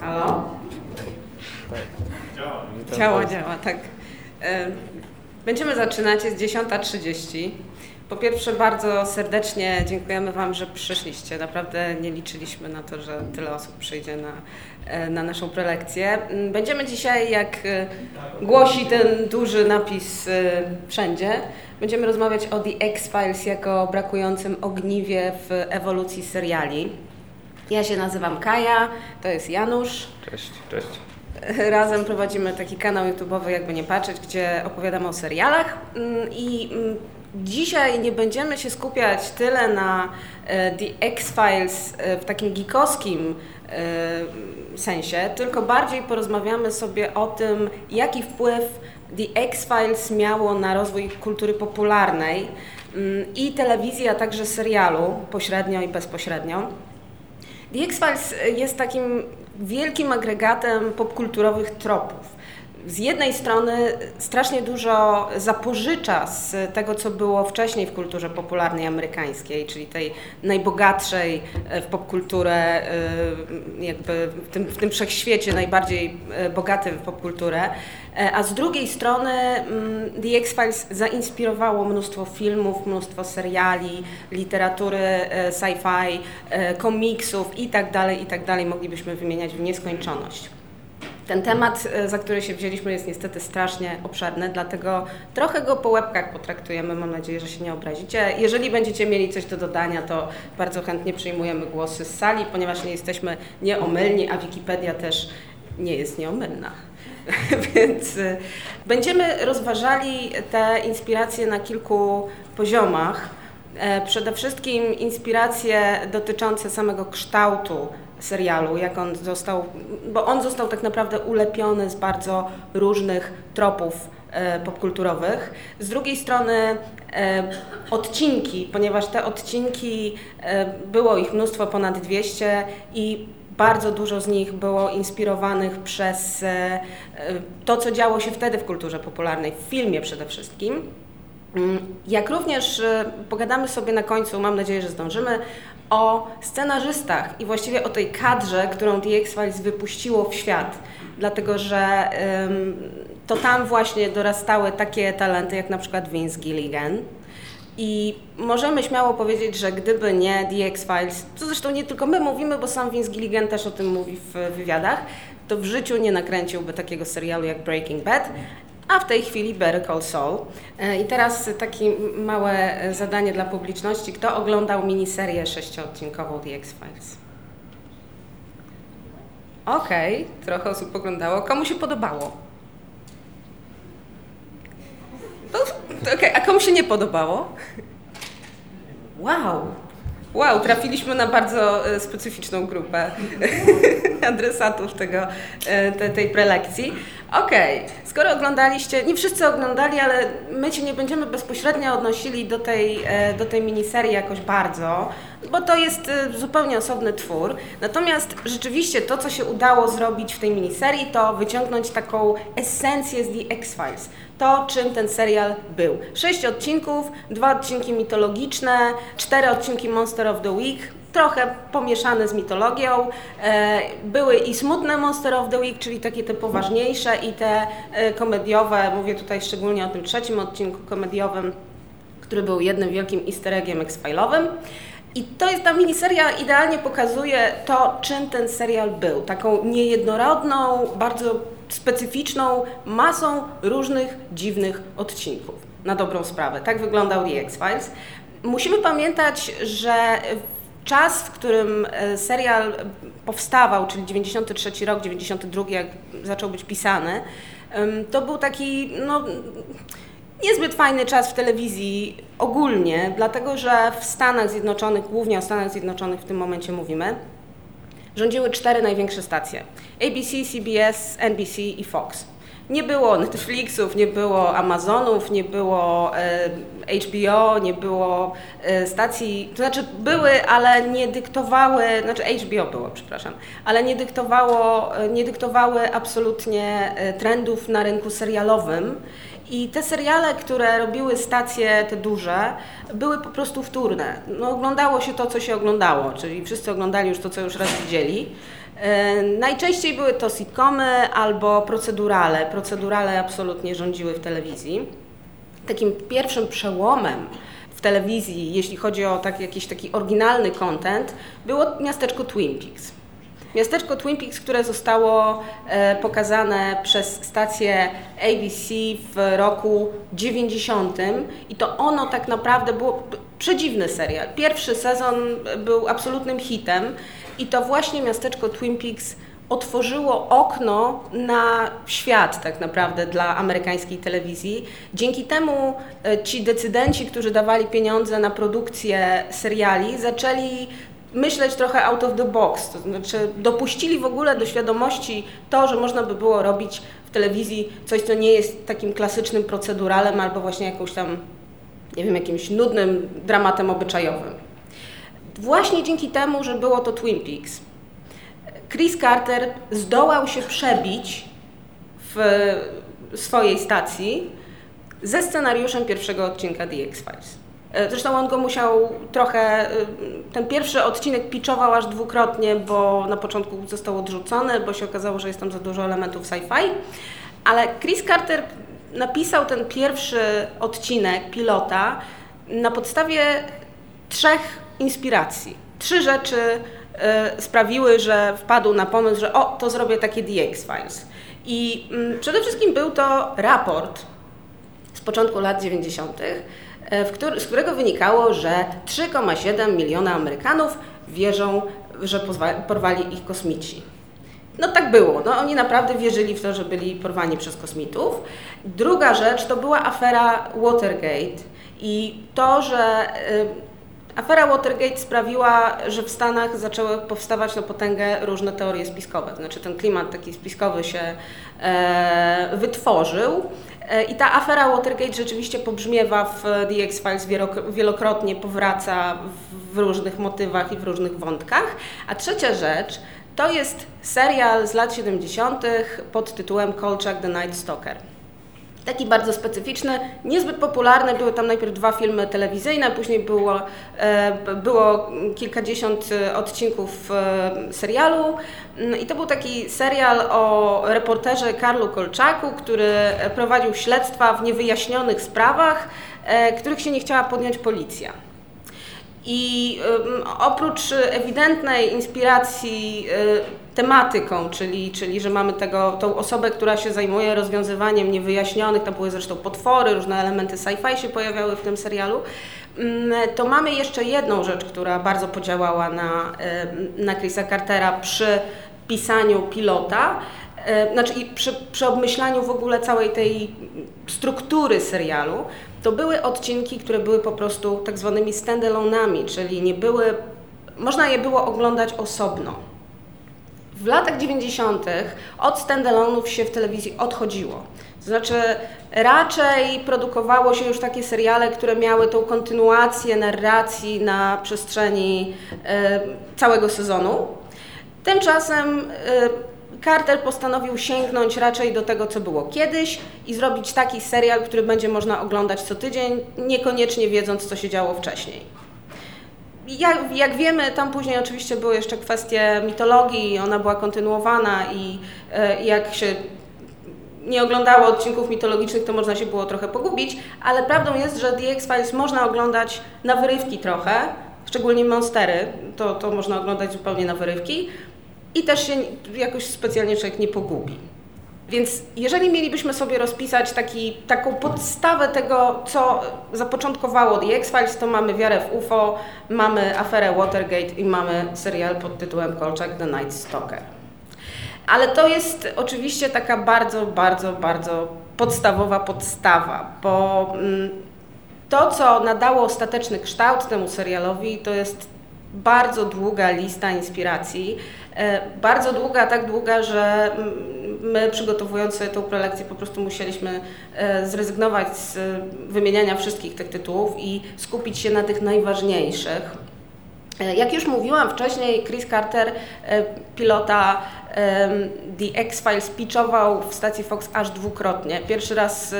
Halo? Działa, działa, tak. Będziemy zaczynać, jest 10.30. Po pierwsze bardzo serdecznie dziękujemy Wam, że przyszliście. Naprawdę nie liczyliśmy na to, że tyle osób przyjdzie na, e, na naszą prelekcję. Mm, Będziemy dzisiaj, jak e, głosi ten duży napis e, wszędzie, będziemy rozmawiać o The X-Files jako brakującym ogniwie w ewolucji seriali. Ja się nazywam Kaja, to jest Janusz. Cześć, cześć. Razem prowadzimy taki kanał YouTube'owy, jakby nie patrzeć, gdzie opowiadamy o serialach. Mm, I mm, dzisiaj nie będziemy się skupiać tyle na e, The X-Files e, w takim geekowskim e, sensie, tylko bardziej porozmawiamy sobie o tym, jaki wpływ The X-Files miało na rozwój kultury popularnej mm, i telewizji, a także serialu, pośrednio i bezpośrednio. The X-Files jest takim wielkim agregatem popkulturowych tropów. Z jednej strony strasznie dużo zapożycza z tego, co było wcześniej w kulturze popularnej amerykańskiej, czyli tej najbogatszej w popkulturę, jakby w tym, w tym wszechświecie najbardziej bogatej w popkulturę, a z drugiej strony The X-Files zainspirowało mnóstwo filmów, mnóstwo seriali, literatury sci-fi, komiksów i tak dalej, i tak. Moglibyśmy wymieniać w nieskończoność. Ten temat, za który się wzięliśmy, jest niestety strasznie obszerny, dlatego trochę go po łebkach potraktujemy. Mam nadzieję, że się nie obrazicie. Jeżeli będziecie mieli coś do dodania, to bardzo chętnie przyjmujemy głosy z sali, ponieważ nie jesteśmy nieomylni, a Wikipedia też nie jest nieomylna. Więc będziemy rozważali te inspiracje na kilku poziomach. Przede wszystkim inspiracje dotyczące samego kształtu serialu, jak on został, bo on został tak naprawdę ulepiony z bardzo różnych tropów e, popkulturowych. Z drugiej strony e, odcinki, ponieważ te odcinki, e, było ich mnóstwo, ponad 200 i bardzo dużo z nich było inspirowanych przez to, co działo się wtedy w kulturze popularnej, w filmie przede wszystkim. Jak również pogadamy sobie na końcu, mam nadzieję, że zdążymy, o scenarzystach i właściwie o tej kadrze, którą The X-Files wypuściło w świat. Dlatego, że to tam właśnie dorastały takie talenty jak na przykład Vince Gilligan. I możemy śmiało powiedzieć, że gdyby nie The X-Files, co zresztą nie tylko my mówimy, bo sam Vince Gilligan też o tym mówi w wywiadach, to w życiu nie nakręciłby takiego serialu jak Breaking Bad, a w tej chwili Better Call Saul. I teraz takie małe zadanie dla publiczności. Kto oglądał miniserię sześciodcinkową The X-Files? Okej, okay, trochę osób oglądało. Komu się podobało? No, okay, a komu się nie podobało? Wow, Wow, trafiliśmy na bardzo specyficzną grupę adresatów tego, te, tej prelekcji. Okej, okay. skoro oglądaliście, nie wszyscy oglądali, ale my się nie będziemy bezpośrednio odnosili do tej, do tej miniserii jakoś bardzo, bo to jest zupełnie osobny twór. Natomiast rzeczywiście to, co się udało zrobić w tej miniserii, to wyciągnąć taką esencję z The X-Files to, czym ten serial był. Sześć odcinków, dwa odcinki mitologiczne, cztery odcinki Monster of the Week, trochę pomieszane z mitologią. Były i smutne Monster of the Week, czyli takie te poważniejsze i te komediowe, mówię tutaj szczególnie o tym trzecim odcinku komediowym, który był jednym wielkim easter eggiem X-File'owym. I to jest ta miniseria idealnie pokazuje to, czym ten serial był. Taką niejednorodną, bardzo specyficzną masą różnych dziwnych odcinków. Na dobrą sprawę. Tak wyglądał The X-Files. Musimy pamiętać, że czas, w którym serial powstawał, czyli 93 rok, 92, jak zaczął być pisany, to był taki, no, niezbyt fajny czas w telewizji ogólnie, dlatego że w Stanach Zjednoczonych, głównie o Stanach Zjednoczonych w tym momencie mówimy, rządziły cztery największe stacje: ABC, CBS, NBC i Fox. Nie było Netflixów, nie było Amazonów, nie było e, HBO, nie było e, stacji, to znaczy były, ale nie dyktowały, znaczy HBO było, przepraszam, ale nie dyktowało, nie dyktowały absolutnie e, trendów na rynku serialowym. I te seriale, które robiły stacje te duże, były po prostu wtórne. No, oglądało się to, co się oglądało, czyli wszyscy oglądali już to, co już raz widzieli. Najczęściej były to sitcomy albo procedurale. Procedurale absolutnie rządziły w telewizji. Takim pierwszym przełomem w telewizji, jeśli chodzi o tak, jakiś taki oryginalny content, było miasteczko Twin Peaks. Miasteczko Twin Peaks, które zostało e, pokazane przez stację ABC w roku 90 i to ono tak naprawdę było przedziwny serial. Pierwszy sezon był absolutnym hitem i to właśnie miasteczko Twin Peaks otworzyło okno na świat tak naprawdę dla amerykańskiej telewizji. Dzięki temu e, ci decydenci, którzy dawali pieniądze na produkcję seriali, zaczęli myśleć trochę out of the box, to znaczy dopuścili w ogóle do świadomości to, że można by było robić w telewizji coś, co nie jest takim klasycznym proceduralem albo właśnie jakąś tam, nie wiem, jakimś nudnym dramatem obyczajowym. Właśnie dzięki temu, że było to Twin Peaks, Chris Carter zdołał się przebić w swojej stacji ze scenariuszem pierwszego odcinka The X-Files. E, zresztą on go musiał trochę, e, ten pierwszy odcinek pitchował aż dwukrotnie, bo na początku został odrzucony, bo się okazało, że jest tam za dużo elementów sci-fi. Ale Chris Carter napisał ten pierwszy odcinek pilota na podstawie trzech inspiracji. Trzy rzeczy y, sprawiły, że wpadł na pomysł, że o, to zrobię takie The X-Files. I y, przede wszystkim był to raport z początku lat 90., E, który, z którego wynikało, że 3,7 miliona Amerykanów wierzą, że porwali ich kosmici. No tak było. No, oni naprawdę wierzyli w to, że byli porwani przez kosmitów. Druga rzecz to była afera Watergate i to, że y, afera Watergate sprawiła, że w Stanach zaczęły powstawać na potęgę różne teorie spiskowe. Znaczy ten klimat taki spiskowy się e, wytworzył. E, I ta afera Watergate rzeczywiście pobrzmiewa w The X-Files wielokrotnie, powraca w różnych motywach i w różnych wątkach. A trzecia rzecz to jest serial z lat 70. pod tytułem Kolchak the Night Stalker taki bardzo specyficzny, niezbyt popularny. Były tam najpierw dwa filmy telewizyjne, później było, e, było kilkadziesiąt odcinków e, serialu. Mm, I to był taki serial o reporterze Karlu Kolczaku, który prowadził śledztwa w niewyjaśnionych sprawach, e, których się nie chciała podjąć policja. I oprócz ewidentnej inspiracji y, tematyką, czyli, czyli że mamy tego, tą osobę, która się zajmuje rozwiązywaniem niewyjaśnionych, tam były zresztą potwory, różne elementy sci-fi się pojawiały w tym serialu, to mamy jeszcze jedną rzecz, która bardzo podziałała na, na Chrisa Cartera przy pisaniu pilota, y, znaczy i przy, przy obmyślaniu w ogóle całej tej struktury serialu, to były odcinki, które były po prostu tak zwanymi standalone'ami, czyli nie były, można je było oglądać osobno. W latach 90. od standalone'ów się w telewizji odchodziło. To znaczy, raczej produkowało się już takie seriale, które miały tą kontynuację narracji na przestrzeni e, całego sezonu. Tymczasem e, Carter postanowił sięgnąć raczej do tego, co było kiedyś i zrobić taki serial, który będzie można oglądać co tydzień, niekoniecznie wiedząc, co się działo wcześniej. Jak, jak wiemy, tam później oczywiście były jeszcze kwestie mitologii, ona była kontynuowana i e, jak się nie oglądało odcinków mitologicznych, to można się było trochę pogubić, ale prawdą jest, że The X-Files można oglądać na wyrywki trochę, szczególnie Monstery, to, to można oglądać zupełnie na wyrywki, i też się jakoś specjalnie człowiek nie pogubi. Więc jeżeli mielibyśmy sobie rozpisać taki, taką podstawę tego, co zapoczątkowało The X-Files, to mamy wiarę w UFO, mamy aferę Watergate i mamy serial pod tytułem Kolczak The Night Stalker. Ale to jest oczywiście taka bardzo, bardzo, bardzo podstawowa podstawa, bo mm, to, co nadało ostateczny kształt temu serialowi, to jest bardzo długa lista inspiracji, bardzo długa, tak długa, że my przygotowując sobie tą prelekcję po prostu musieliśmy e, zrezygnować z wymieniania wszystkich tych tytułów i skupić się na tych najważniejszych. E, jak już mówiłam wcześniej, Chris Carter, pilota, The X-Files pitchował w stacji Fox aż dwukrotnie. Pierwszy raz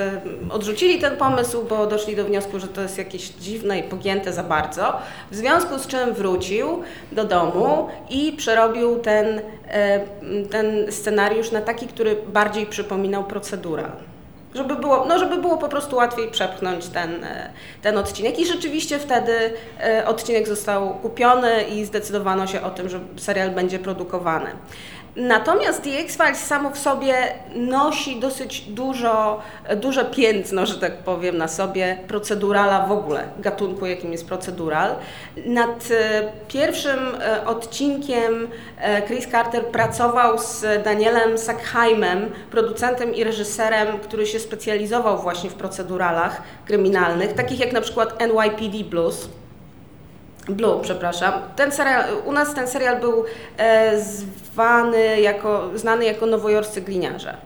odrzucili ten pomysł, bo doszli do wniosku, że to jest jakieś dziwne i pogięte za bardzo. W związku z czym wrócił do domu i przerobił ten, ten scenariusz na taki, który bardziej przypominał procedurę żeby było, no żeby było po prostu łatwiej przepchnąć ten, e, ten odcinek. I rzeczywiście wtedy e, odcinek został kupiony i zdecydowano się o tym, że serial będzie produkowany. Natomiast X-Files samo w sobie nosi dosyć dużo, duże piętno, że tak powiem, na sobie procedurala w ogóle, gatunku jakim jest procedural. Nad e, pierwszym e, odcinkiem e, Chris Carter pracował z Danielem Sackheimem, producentem i reżyserem, który się specjalizował właśnie w proceduralach kryminalnych, takich jak na przykład NYPD Blues. Blue, przepraszam. Ten serial, u nas ten serial był e, zwany jako, znany jako Nowojorscy Gliniarze.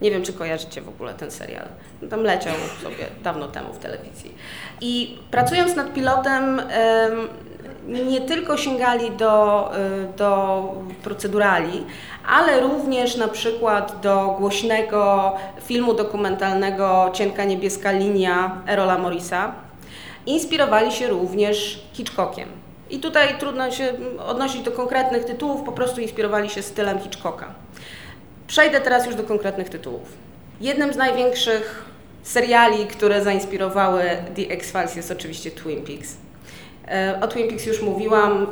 Nie wiem, czy kojarzycie w ogóle ten serial. Tam leciał sobie dawno temu w telewizji. I pracując nad pilotem, e, nie tylko sięgali do, e, do procedurali, ale również na przykład do głośnego filmu dokumentalnego Cienka niebieska linia Erola Morisa Inspirowali się również Hitchcockiem. I tutaj trudno się odnosić do konkretnych tytułów, po prostu inspirowali się stylem Hitchcocka. Przejdę teraz już do konkretnych tytułów. Jednym z największych seriali, które zainspirowały The X-Files jest oczywiście Twin Peaks. E, o Twin Peaks już mówiłam.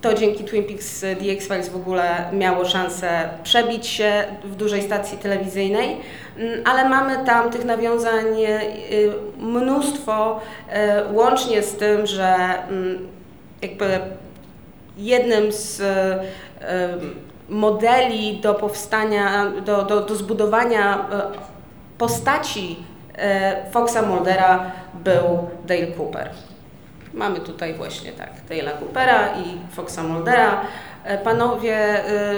To dzięki Twin Peaks The X-Files w ogóle miało szansę przebić się w dużej stacji telewizyjnej, mm, ale mamy tam tych nawiązań e, mnóstwo, e, łącznie z tym, że mm, jakby jednym z modeli do powstania, do, do, do zbudowania postaci Foxa Muldera był Dale Cooper. Mamy tutaj właśnie tak Dale'a Coopera i Foxa Muldera. E, panowie e,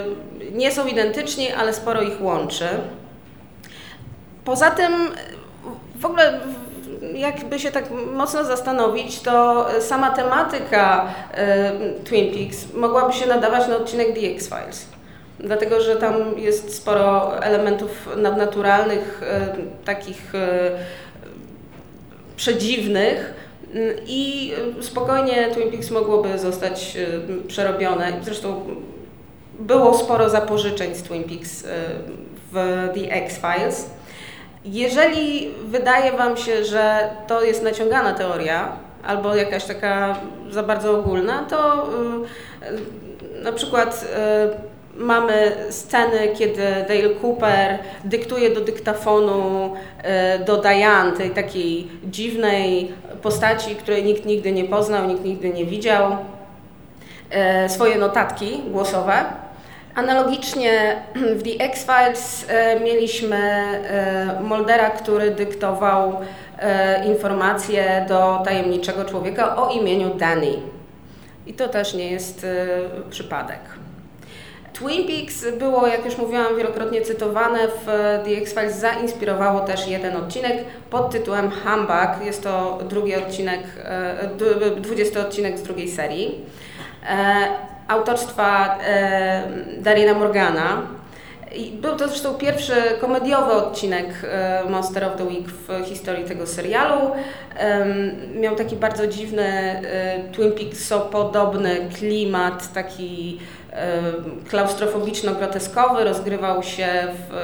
nie są identyczni, ale sporo ich łączy. Poza tym w ogóle jakby się tak mocno zastanowić, to sama tematyka e, Twin Peaks mogłaby się nadawać na odcinek The X-Files. Dlatego, że tam jest sporo elementów nadnaturalnych, takich przedziwnych, i spokojnie Twin Peaks mogłoby zostać y, przerobione. Zresztą było sporo zapożyczeń z Twin Peaks y, w The X-Files. Jeżeli wydaje Wam się, że to jest naciągana teoria, albo jakaś taka za bardzo ogólna, to y, na przykład mamy sceny, kiedy Dale Cooper dyktuje do dyktafonu e, do Diane, tej takiej dziwnej postaci, której nikt nigdy nie poznał, nikt nigdy nie widział, e, swoje notatki głosowe. Analogicznie w The X-Files e, mieliśmy Moldera, który dyktował informacje do tajemniczego człowieka o imieniu Danny. I to też nie jest przypadek. Twin Peaks było, jak już mówiłam, wielokrotnie cytowane w The X-Files, zainspirowało też jeden odcinek pod tytułem Humbug. Jest to drugi odcinek, 20 e, odcinek z drugiej serii. E, autorstwa e, Darina Morgana. Był to zresztą pierwszy komediowy odcinek Monster of the Week w historii tego serialu. Miał taki bardzo dziwny, Twin Peaks-podobny klimat, taki klaustrofobiczno-groteskowy, rozgrywał się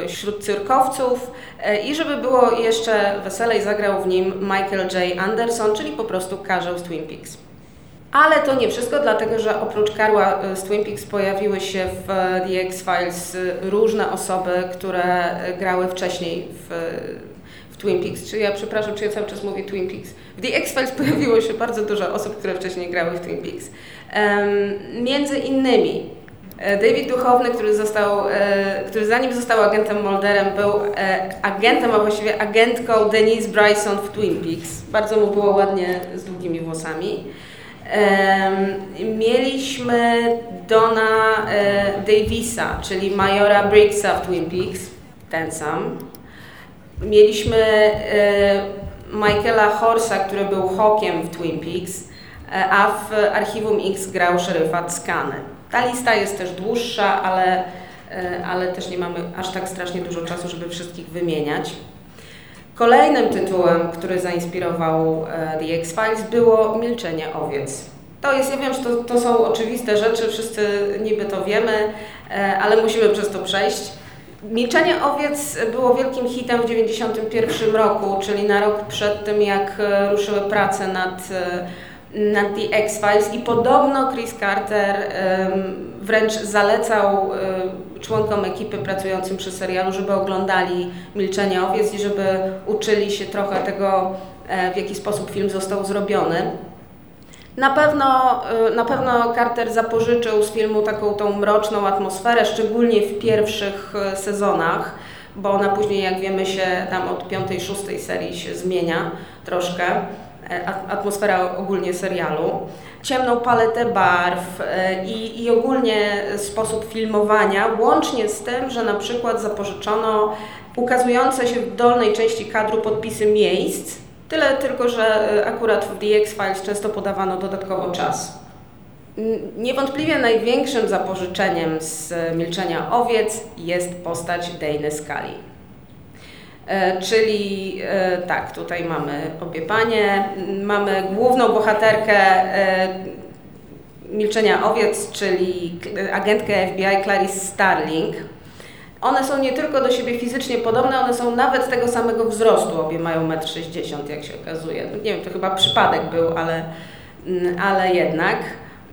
wśród cyrkowców e, i żeby było jeszcze weselej, zagrał w nim Michael J. Anderson, czyli po prostu Karzeł z Twin Peaks. Ale to nie wszystko, dlatego że oprócz Karła e, z Twin Peaks pojawiły się w The X-Files różne osoby, które grały wcześniej w, Twin Peaks. Czy ja, przepraszam, czy ja cały czas mówię Twin Peaks. W The X-Files pojawiło się bardzo dużo osób, które wcześniej grały w Twin Peaks. Um, między innymi E, David Duchowny, który został, e, który zanim został agentem Mulderem, był e, agentem, a właściwie agentką Denise Bryson w Twin Peaks. Bardzo mu było ładnie z długimi włosami. Mieliśmy Dona Davisa, czyli majora Briggsa w Twin Peaks, ten sam. Mieliśmy Michaela Horsa, który był Hawkiem w Twin Peaks, a w Archiwum X grał szeryfa Skany. Ta lista jest też dłuższa, ale ale też nie mamy aż tak strasznie dużo czasu, żeby wszystkich wymieniać. Kolejnym tytułem, który zainspirował The X-Files było Milczenie owiec. To jest, ja wiem, że to, to są oczywiste rzeczy, wszyscy niby to wiemy, ale musimy przez to przejść. Milczenie owiec było wielkim hitem w 1991 roku, czyli na rok przed tym, jak e, ruszyły prace nad, e, nad The X-Files i podobno Chris Carter wręcz zalecał e, członkom ekipy pracującym przy serialu, żeby oglądali Milczenie owiec i żeby uczyli się trochę tego, w jaki sposób film został zrobiony. Na pewno, y, na pewno Carter zapożyczył z filmu taką tą mroczną atmosferę, szczególnie w pierwszych y, sezonach, bo ona później, jak wiemy, się tam od piątej, szóstej serii się zmienia troszkę. E, atmosfera ogólnie serialu. Ciemną paletę barw e, i, i ogólnie sposób filmowania, łącznie z tym, że na przykład zapożyczono ukazujące się w dolnej części kadru podpisy miejsc, Tyle tylko, że e, akurat w The X-Files często podawano dodatkowo czas. Niewątpliwie największym zapożyczeniem z Milczenia Owiec jest postać Dane Scully. E, czyli e, tak, tutaj mamy obie panie, mamy główną bohaterkę Milczenia Owiec, czyli agentkę FBI Clarice Starling, one są nie tylko do siebie fizycznie podobne, one są nawet tego samego wzrostu. Obie mają 1,60 m, jak się okazuje. Nie wiem, to chyba przypadek był, ale, mm, ale jednak.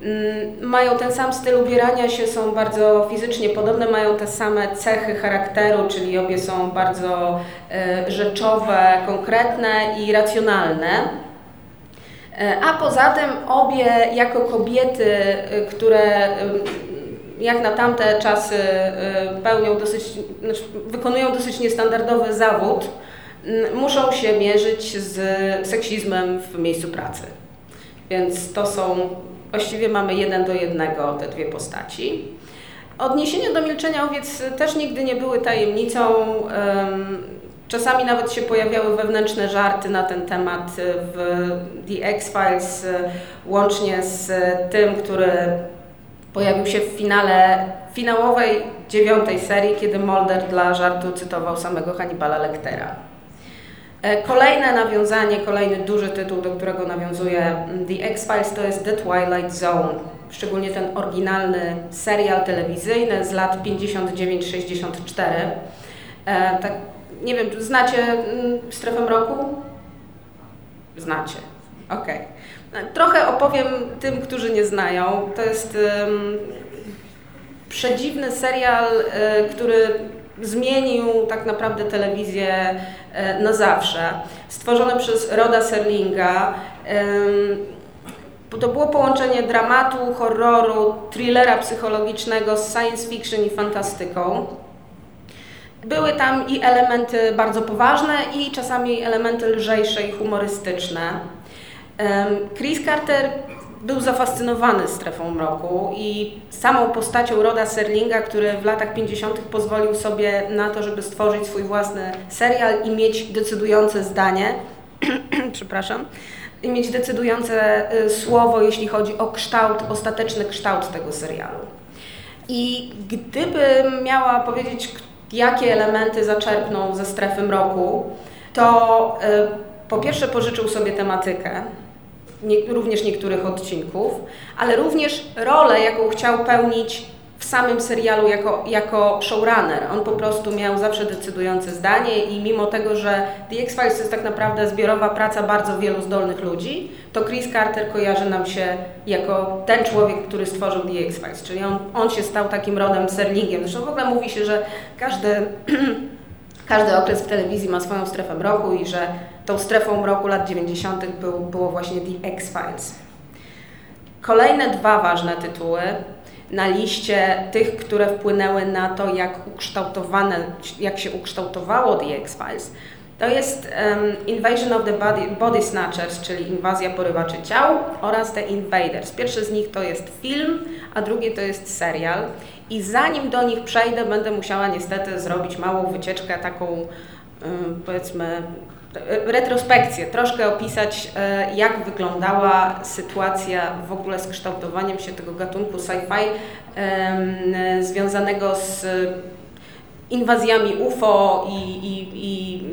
Mm, mają ten sam styl ubierania się, są bardzo fizycznie podobne, mają te same cechy charakteru, czyli obie są bardzo e, rzeczowe, konkretne i racjonalne. E, a poza tym obie jako kobiety, e, które jak na tamte czasy pełnią dosyć, znaczy wykonują dosyć niestandardowy zawód, muszą się mierzyć z seksizmem w miejscu pracy. Więc to są, właściwie mamy jeden do jednego te dwie postaci. Odniesienia do milczenia owiec też nigdy nie były tajemnicą. Czasami nawet się pojawiały wewnętrzne żarty na ten temat w The X-Files, łącznie z tym, który Pojawił się w finale finałowej dziewiątej serii, kiedy Mulder dla żartu cytował samego Hannibala Lectera. E, kolejne nawiązanie, kolejny duży tytuł, do którego nawiązuje The X-Files, to jest The Twilight Zone. Szczególnie ten oryginalny serial telewizyjny z lat 59-64. E, tak, nie wiem, znacie mm, Strefę Mroku? Znacie. Okej. Okay. Trochę opowiem tym, którzy nie znają. To jest um, przedziwny serial, który zmienił tak naprawdę telewizję na zawsze. Stworzony przez Roda Serlinga. To było połączenie dramatu, horroru, thrillera psychologicznego z science fiction i fantastyką. Były tam i elementy bardzo poważne, i czasami elementy lżejsze i humorystyczne. Chris Carter był zafascynowany strefą mroku i samą postacią Roda Serlinga, który w latach 50. pozwolił sobie na to, żeby stworzyć swój własny serial i mieć decydujące zdanie, przepraszam, i mieć decydujące y, słowo, jeśli chodzi o kształt, ostateczny kształt tego serialu. I gdybym miała powiedzieć, jakie elementy zaczerpnął ze strefy mroku, to y, po pierwsze pożyczył sobie tematykę, nie, również niektórych odcinków, ale również rolę, jaką chciał pełnić w samym serialu jako, jako showrunner. On po prostu miał zawsze decydujące zdanie i mimo tego, że The X-Files to jest tak naprawdę zbiorowa praca bardzo wielu zdolnych ludzi, to Chris Carter kojarzy nam się jako ten człowiek, który stworzył The X-Files, czyli on, on się stał takim rodem Serlingiem. Zresztą w ogóle mówi się, że każdy każdy okres w telewizji ma swoją strefę mroku i że tą strefą mroku lat 90. Był, było właśnie The X-Files. Kolejne dwa ważne tytuły na liście tych, które wpłynęły na to, jak, ukształtowane, jak się ukształtowało The X-Files, to jest um, Invasion of the Body, Body Snatchers, czyli inwazja porywaczy ciał oraz The Invaders. Pierwszy z nich to jest film, a drugi to jest serial. I zanim do nich przejdę, będę musiała niestety zrobić małą wycieczkę taką, um, powiedzmy, retrospekcję, troszkę opisać, jak wyglądała sytuacja w ogóle z kształtowaniem się tego gatunku sci-fi związanego z inwazjami UFO i, i, i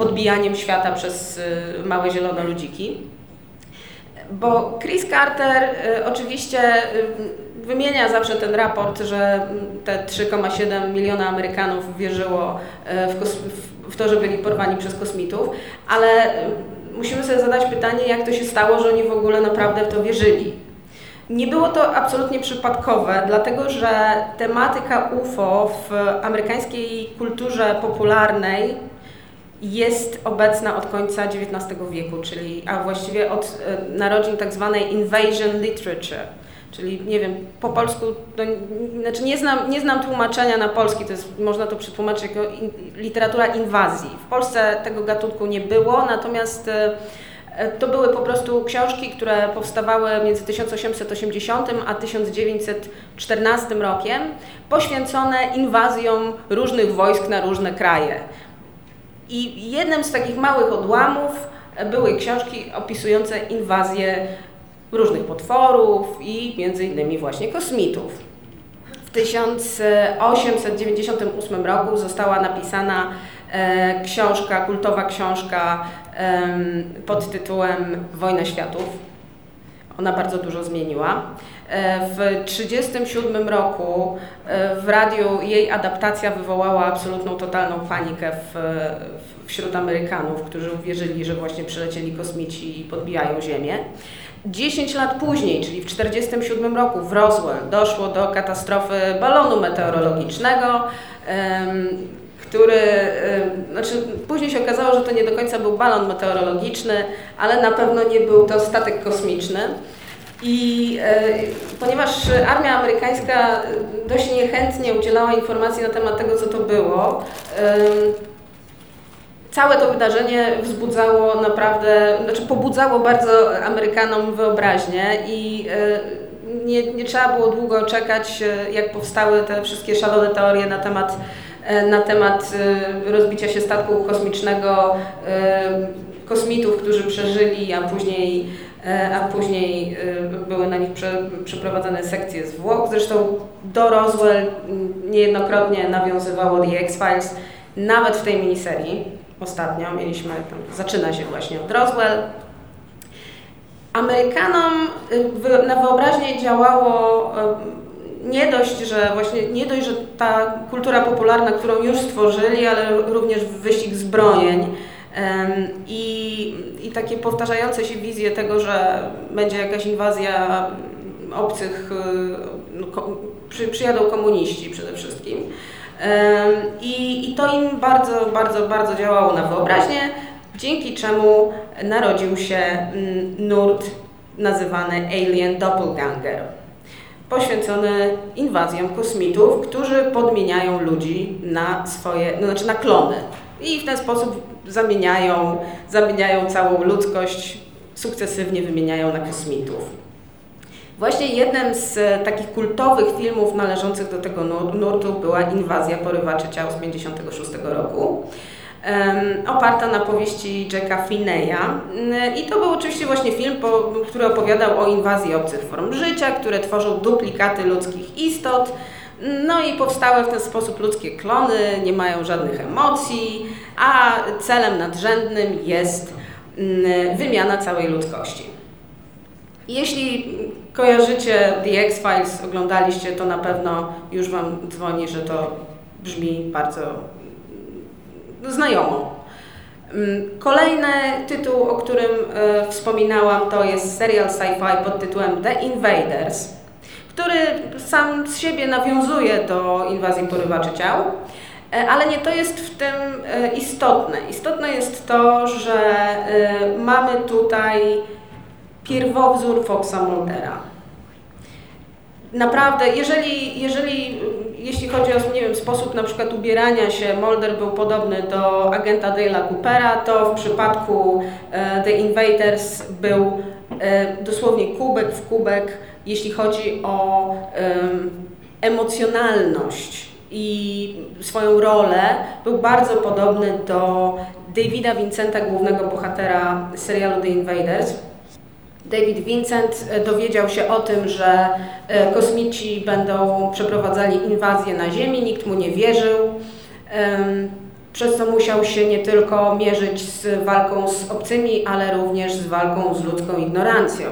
podbijaniem świata przez małe zielone ludziki. Bo Chris Carter y, oczywiście y, wymienia zawsze ten raport, że te 3,7 miliona Amerykanów wierzyło y, w, w, to, że byli porwani przez kosmitów, ale musimy sobie zadać pytanie, jak to się stało, że oni w ogóle naprawdę w to wierzyli. Nie było to absolutnie przypadkowe, dlatego że tematyka UFO w amerykańskiej kulturze popularnej jest obecna od końca XIX wieku, czyli a właściwie od e, narodzin tak zwanej invasion literature. Czyli nie wiem, po polsku, no, znaczy nie znam, nie znam tłumaczenia na polski, to jest, można to przetłumaczyć jako in, literatura inwazji. W Polsce tego gatunku nie było, natomiast e, e, to były po prostu książki, które powstawały między 1880 a 1914 rokiem, poświęcone inwazjom różnych wojsk na różne kraje. I jednym z takich małych odłamów były książki opisujące inwazję różnych potworów i między innymi właśnie kosmitów. W 1898 roku została napisana e, książka, kultowa książka pod tytułem Wojna Światów. Ona bardzo dużo zmieniła. E, w 1937 roku e, w radiu jej adaptacja wywołała absolutną, totalną panikę w, wśród Amerykanów, którzy uwierzyli, że właśnie przylecieli kosmici i podbijają Ziemię. 10 lat później, czyli w 1947 roku w Roswell doszło do katastrofy balonu meteorologicznego, który, znaczy później się okazało, że to nie do końca był balon meteorologiczny, ale na pewno nie był to statek kosmiczny. I e, ponieważ armia amerykańska dość niechętnie udzielała informacji na temat tego, co to było, całe to wydarzenie wzbudzało naprawdę, znaczy pobudzało bardzo Amerykanom wyobraźnię i e, nie, nie trzeba było długo czekać, e, jak powstały te wszystkie szalone teorie na temat, na temat rozbicia się statku kosmicznego, kosmitów, którzy przeżyli, a później a później były na nich prze, przeprowadzane sekcje zwłok. Zresztą do Roswell niejednokrotnie nawiązywało The X-Files, nawet w tej miniserii ostatnio mieliśmy, tam, zaczyna się właśnie od Roswell. Amerykanom y, na wyobraźnię działało y, nie dość, że właśnie nie dość, że ta kultura popularna, którą już stworzyli, ale również wyścig zbrojeń i, i takie powtarzające się wizje tego, że będzie jakaś inwazja obcych, y, no, przy, przyjadą komuniści przede wszystkim. I, I to im bardzo, bardzo, bardzo działało na wyobraźnię, dzięki czemu narodził się nurt nazywany Alien Doppelganger, poświęcony inwazjom kosmitów, którzy podmieniają ludzi na swoje, no, znaczy na klony. I w ten sposób zamieniają, zamieniają całą ludzkość, sukcesywnie wymieniają na kosmitów. Właśnie jednym z e, takich kultowych filmów należących do tego nurtu była Inwazja porywaczy ciał z 1956 roku. Oparta na powieści Jacka Finneya. Mm, I to był oczywiście właśnie film, który opowiadał o inwazji obcych form życia, które tworzą duplikaty ludzkich istot. No i powstały w ten sposób ludzkie klony, nie mają żadnych emocji, a celem nadrzędnym jest mm, wymiana całej ludzkości. Jeśli kojarzycie The X-Files, oglądaliście, to na pewno już Wam dzwoni, że to brzmi bardzo znajomo. Mm, kolejny tytuł, o którym e, wspominałam, to jest serial sci-fi pod tytułem The Invaders, który sam z siebie nawiązuje do inwazji porywaczy ciał, e, ale nie to jest w tym e, istotne. Istotne jest to, że mamy tutaj pierwowzór Foxa Muldera. Naprawdę, jeżeli, jeżeli, jeśli chodzi o nie wiem, sposób na przykład ubierania się, Mulder był podobny do agenta Dale'a Coopera, to w przypadku e, The Invaders był e, dosłownie kubek w kubek, jeśli chodzi o emocjonalność i swoją rolę był bardzo podobny do Davida Vincenta, głównego bohatera serialu The Invaders. David Vincent e, dowiedział się o tym, że e, kosmici będą przeprowadzali inwazję na Ziemi, nikt mu nie wierzył, przez co musiał się nie tylko mierzyć z walką z obcymi, ale również z walką z ludzką ignorancją.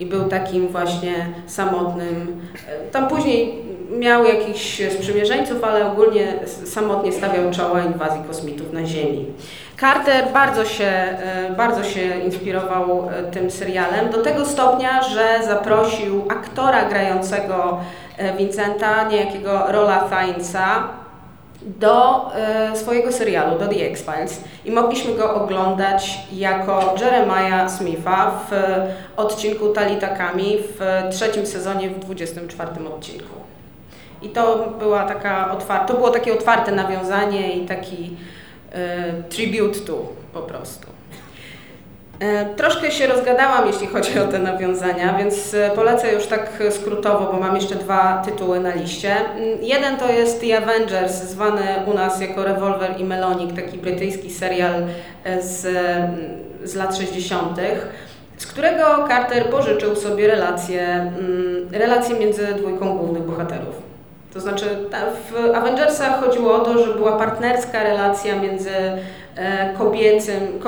I był takim właśnie samotnym. E, tam później miał jakichś sprzymierzeńców, ale ogólnie samotnie stawiał czoła inwazji kosmitów na Ziemi. Carter bardzo się, e, bardzo się inspirował e, tym serialem, do tego stopnia, że zaprosił aktora grającego e, Vincenta, niejakiego Rola Fiennesa, do swojego serialu, do The X-Files i mogliśmy go oglądać jako Jeremiah Smitha w odcinku Talitakami w trzecim sezonie w 24 odcinku. I to była taka otwarta, to było takie otwarte nawiązanie i taki tribute to po prostu. E, troszkę się rozgadałam, jeśli chodzi o te nawiązania, więc e, polecę już tak skrótowo, bo mam jeszcze dwa tytuły na liście. Mm, jeden to jest The Avengers, zwany u nas jako Revolver i Melonik, taki brytyjski serial e, z, mm, z lat 60., z którego Carter pożyczył sobie relacje, mm, relacje między dwójką głównych bohaterów. To znaczy w Avengersach chodziło o to, że była partnerska relacja między e, kobiecym,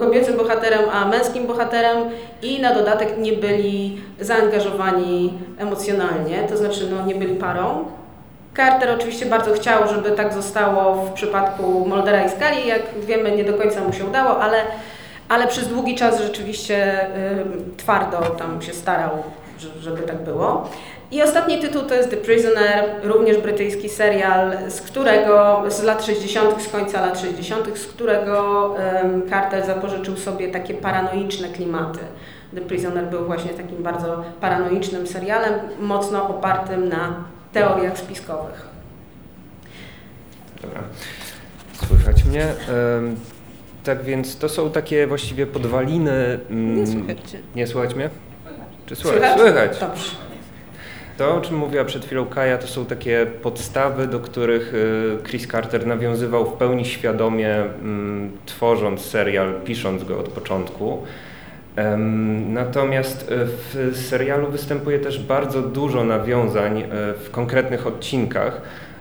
kobiecym bohaterem a męskim bohaterem i na dodatek nie byli zaangażowani emocjonalnie, to znaczy no, nie byli parą. Carter oczywiście bardzo chciał, żeby tak zostało w przypadku Moldera i Skali. Jak wiemy, nie do końca mu się udało, ale, ale przez długi czas rzeczywiście y, twardo tam się starał, żeby tak było. I ostatni tytuł to jest The Prisoner, również brytyjski serial, z którego, z lat 60., z końca lat 60., z którego um, Carter zapożyczył sobie takie paranoiczne klimaty. The Prisoner był właśnie takim bardzo paranoicznym serialem, mocno opartym na teoriach spiskowych. Dobra. Słychać mnie. tak więc to są takie właściwie podwaliny. Mm, nie słychać Nie słychać mnie? Czy słychać? Słychać. słychać. Dobrze. To, o czym mówiła przed chwilą Kaja, to są takie podstawy, do których y, Chris Carter nawiązywał w pełni świadomie, mm, tworząc serial, pisząc go od początku. Natomiast y, w serialu występuje też bardzo dużo nawiązań y, w konkretnych odcinkach.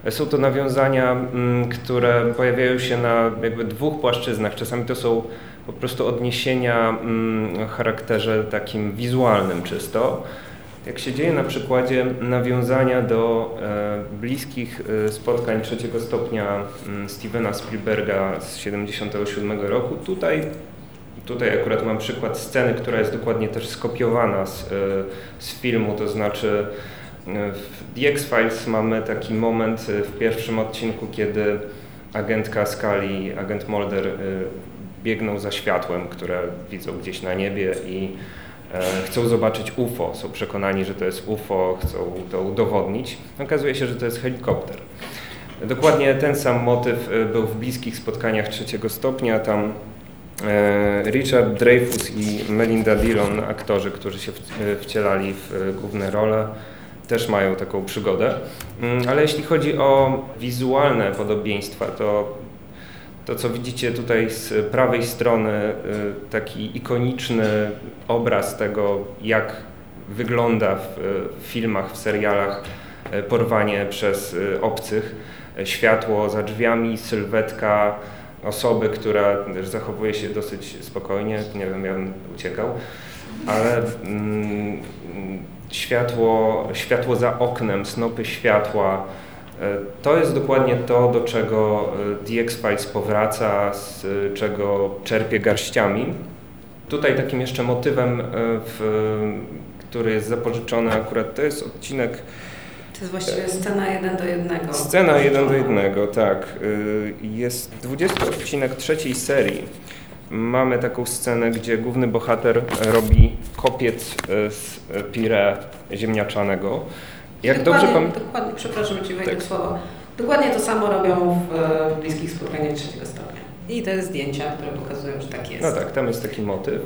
Są to nawiązania, mm, które pojawiają się na jakby dwóch płaszczyznach. Czasami to są po prostu odniesienia mm, o charakterze takim wizualnym czysto jak się dzieje na przykładzie nawiązania do e, bliskich e, spotkań trzeciego stopnia mm, Stevena Spielberga z 1977 roku, tutaj, tutaj akurat mam przykład sceny, która jest dokładnie też skopiowana z, e, z filmu, to znaczy w The X-Files mamy taki moment w pierwszym odcinku, kiedy agentka Scully, agent Mulder biegną za światłem, które widzą gdzieś na niebie i chcą zobaczyć UFO, są przekonani, że to jest UFO, chcą to udowodnić. Okazuje się, że to jest helikopter. Dokładnie ten sam motyw e, był w bliskich spotkaniach trzeciego stopnia. Tam e, Richard Dreyfus i Melinda Dillon, aktorzy, którzy się wcielali w główne role, też mają taką przygodę. Mm, ale jeśli chodzi o wizualne podobieństwa, to to, co widzicie tutaj z prawej strony, y, taki ikoniczny obraz tego, jak wygląda w filmach, w serialach y, porwanie przez y, obcych. Światło za drzwiami, sylwetka osoby, która zachowuje się dosyć spokojnie, nie wiem, ja bym uciekał, ale mm, światło, światło za oknem, snopy światła, to jest dokładnie to, do czego e, The X-Files powraca, z czego czerpie garściami. Tutaj takim jeszcze motywem, e, w, który jest zapożyczony akurat, to jest odcinek... To jest właściwie scena jeden do jednego. Scena jeden do jednego, tak. Jest 20 odcinek trzeciej serii. Mamy taką scenę, gdzie główny bohater robi kopiec z pire ziemniaczanego. Jak dobrze pamiętam. Dokładnie, przepraszam, Ci wejdę tak. słowo. Dokładnie to samo robią w, w bliskich spotkaniach trzeciego stopnia. I te zdjęcia, które pokazują, że tak jest. No tak, tam jest taki motyw.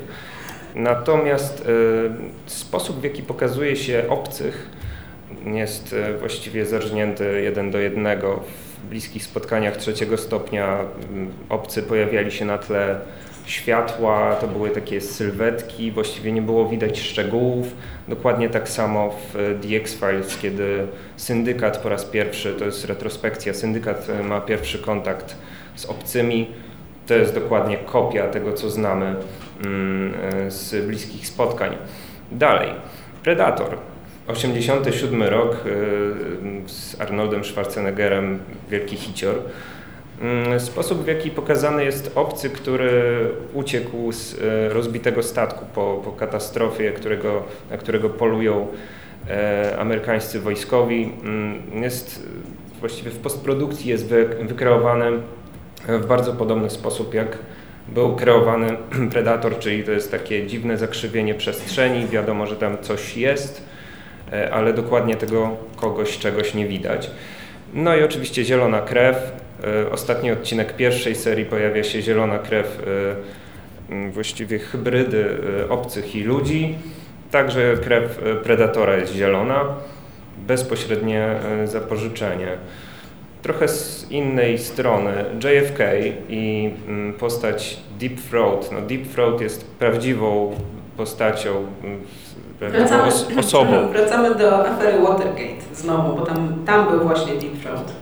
Natomiast y, sposób, w jaki pokazuje się obcych, jest e, właściwie zarżnięty jeden do jednego. W bliskich spotkaniach trzeciego stopnia mm, obcy pojawiali się na tle światła, to były takie sylwetki, właściwie nie było widać szczegółów. Dokładnie tak samo w The X-Files, kiedy syndykat po raz pierwszy, to jest retrospekcja, syndykat ma pierwszy kontakt z obcymi, to jest dokładnie kopia tego, co znamy mm, z bliskich spotkań. Dalej, Predator. 87 rok y, z Arnoldem Schwarzeneggerem, wielki hicior. Mm, sposób, w jaki pokazany jest obcy, który uciekł z y, rozbitego statku po, po katastrofie, którego, na którego polują e, amerykańscy wojskowi, mm, jest właściwie w postprodukcji jest wykreowany w bardzo podobny sposób jak był kreowany Predator, czyli to jest takie dziwne zakrzywienie przestrzeni, wiadomo, że tam coś jest, e, ale dokładnie tego kogoś, czegoś nie widać. No i oczywiście zielona krew. E, ostatni odcinek pierwszej serii pojawia się zielona krew e, właściwie hybrydy obcych i ludzi. Także krew Predatora jest zielona, bezpośrednie zapożyczenie trochę z innej strony JFK i postać Deep Throat. No, Deep Throat jest prawdziwą postacią, wracamy, os osobą. Wracamy do afery Watergate znowu, bo tam, tam był właśnie Deep Throat.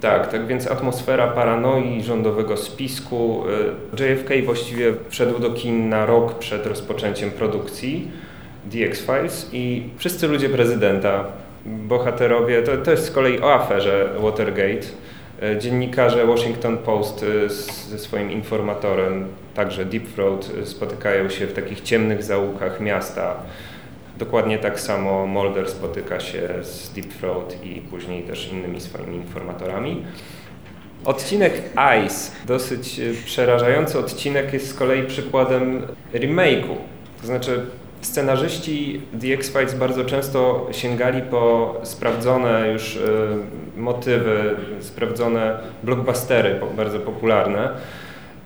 Tak, tak więc atmosfera paranoi, rządowego spisku. Y, JFK właściwie wszedł do kin na rok przed rozpoczęciem produkcji The X-Files i wszyscy ludzie prezydenta bohaterowie, to, to jest z kolei o aferze Watergate. E, dziennikarze Washington Post e, ze swoim informatorem, także Deep Throat, e, spotykają się w takich ciemnych zaułkach miasta. Dokładnie tak samo Mulder spotyka się z Deep Throat i później też innymi swoimi informatorami. Odcinek Ice, dosyć przerażający odcinek, jest z kolei przykładem remake'u. To znaczy Scenarzyści The X-Files bardzo często sięgali po sprawdzone już e, motywy, sprawdzone blockbustery bardzo popularne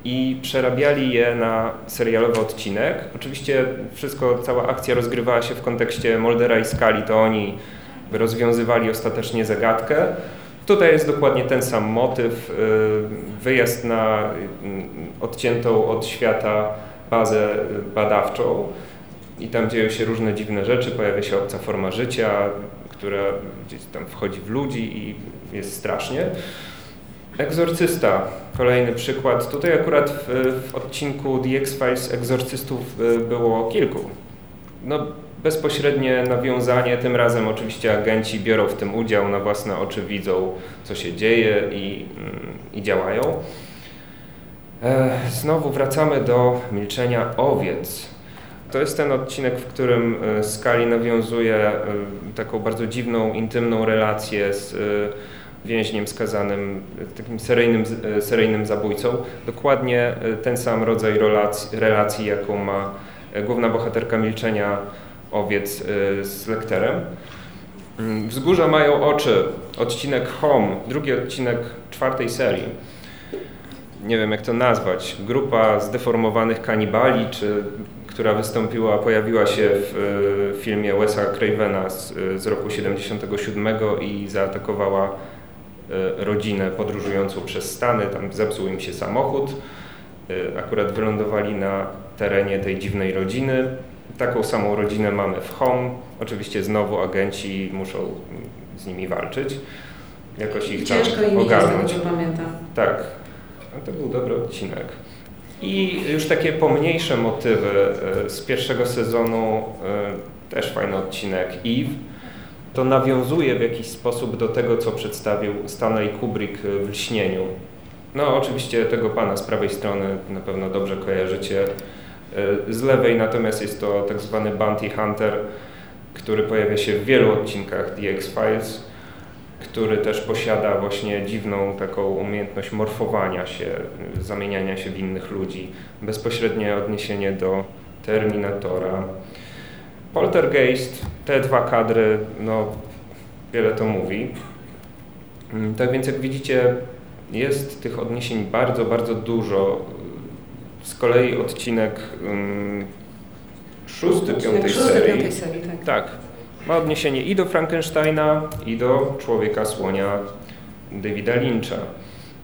i przerabiali je na serialowy odcinek. Oczywiście wszystko, cała akcja rozgrywała się w kontekście Moldera i Skali, to oni rozwiązywali ostatecznie zagadkę. Tutaj jest dokładnie ten sam motyw, e, wyjazd na mm, odciętą od świata bazę badawczą i tam dzieją się różne dziwne rzeczy, pojawia się obca forma życia, która gdzieś tam wchodzi w ludzi i jest strasznie. Egzorcysta, kolejny przykład. Tutaj akurat w, w odcinku The X-Files egzorcystów y, było kilku. No, bezpośrednie nawiązanie, tym razem oczywiście agenci biorą w tym udział, na własne oczy widzą, co się dzieje i, mm, i działają. E, znowu wracamy do milczenia owiec. To jest ten odcinek, w którym e, Skali nawiązuje e, taką bardzo dziwną, intymną relację z więźniem skazanym, takim seryjnym, seryjnym zabójcą. Dokładnie ten sam rodzaj relacji, relacji jaką ma główna bohaterka Milczenia Owiec z Lekterem. Mm, Wzgórza mają oczy. Odcinek Home, drugi odcinek czwartej serii. Nie wiem jak to nazwać. Grupa zdeformowanych kanibali, czy która wystąpiła, pojawiła się w e, filmie Wesa Cravena z, z roku 77 i zaatakowała e, rodzinę podróżującą przez Stany, tam zepsuł im się samochód, e, akurat wylądowali na terenie tej dziwnej rodziny. Taką samą rodzinę mamy w Home. Oczywiście znowu agenci muszą z nimi walczyć. Jakoś ich Ciężko tam ogarnąć. Ciężko pamiętam. Tak, to był dobry odcinek. I już takie pomniejsze motywy e, z pierwszego sezonu, e, też fajny odcinek Eve, to nawiązuje w jakiś sposób do tego, co przedstawił Stanley Kubrick w Lśnieniu. No oczywiście tego pana z prawej strony na pewno dobrze kojarzycie. E, z lewej natomiast jest to tak zwany Bounty Hunter, który pojawia się w wielu odcinkach The X-Files który też posiada właśnie dziwną taką umiejętność morfowania się, zamieniania się w innych ludzi. Bezpośrednie odniesienie do Terminatora. Poltergeist, te dwa kadry, no wiele to mówi. Mm, tak więc jak widzicie, jest tych odniesień bardzo, bardzo dużo. Z kolei odcinek um, szósty, piątej serii. serii tak. tak Ma odniesienie i do Frankensteina, i do Człowieka Słonia Davida Lyncha.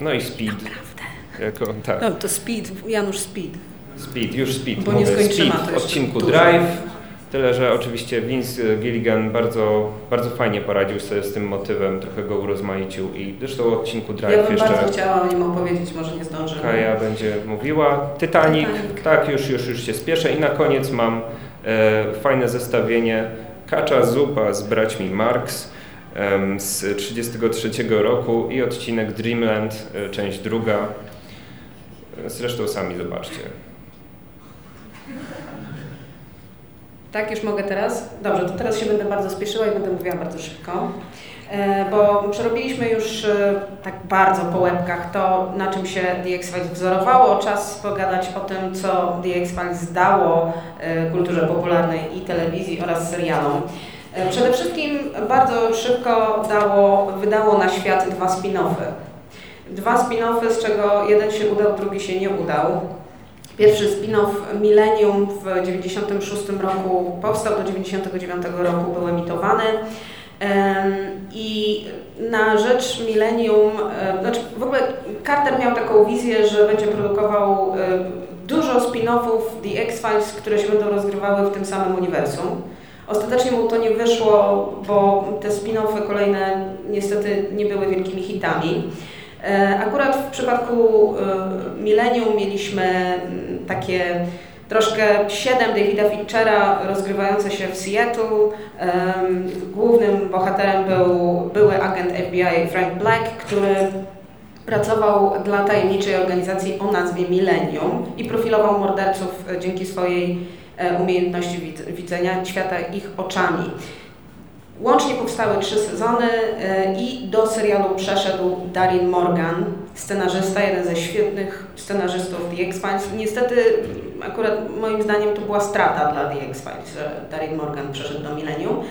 No i Speed. Naprawdę. Jako, tak. No, to Speed, Janusz Speed. Speed, już Speed. Bo nie Mówię, skończymy, Speed odcinku dużo. Drive. Tyle, że oczywiście Vince Gilligan bardzo, bardzo fajnie poradził sobie z tym motywem, trochę go urozmaicił i zresztą w odcinku Drive Ja bym jeszcze bardzo chciała o nim opowiedzieć, może nie zdążę. Kaja będzie mówiła. Titanic, Titanic. tak, już, już, już się spieszę. I na koniec mam e, fajne zestawienie Kacza Zupa z braćmi Marx em, z 33 roku i odcinek Dreamland, e, część druga. E, Zresztą sami zobaczcie. Tak, już mogę teraz? Dobrze, to teraz się będę bardzo spieszyła i będę mówiła bardzo szybko. E, Bo przerobiliśmy już e, tak bardzo po łebkach to, na czym się The X-Files wzorowało. Czas pogadać o tym, co X-Files dało e, kulturze popularnej i telewizji oraz serialom. Przede wszystkim bardzo szybko dało, wydało na świat dwa spin-offy. Dwa spin-offy, z czego jeden się udał, drugi się nie udał. Pierwszy spin-off Millennium w 1996 roku powstał, do 1999 roku był emitowany. Em, I na rzecz Millennium, e, znaczy w ogóle Carter miał taką wizję, że będzie produkował e, dużo spin-offów The X-Files, które się będą rozgrywały w tym samym uniwersum. Ostatecznie mu to nie wyszło, bo te spin-offy kolejne niestety nie były wielkimi hitami. E, Akurat w przypadku e, Millennium mieliśmy mm, takie troszkę siedem Davida Finchera rozgrywające się w Seattle. Głównym bohaterem był były agent FBI Frank Black, który pracował dla tajemniczej organizacji o nazwie Millennium i profilował morderców e, dzięki swojej umiejętności widz- widzenia świata ich oczami. Łącznie powstały trzy sezony e, i do serialu przeszedł Darin Morgan, scenarzysta, jeden ze świetnych scenarzystów The X-Files. Niestety, akurat moim zdaniem to była strata dla The X-Files, że Darin Morgan przeszedł do Millennium.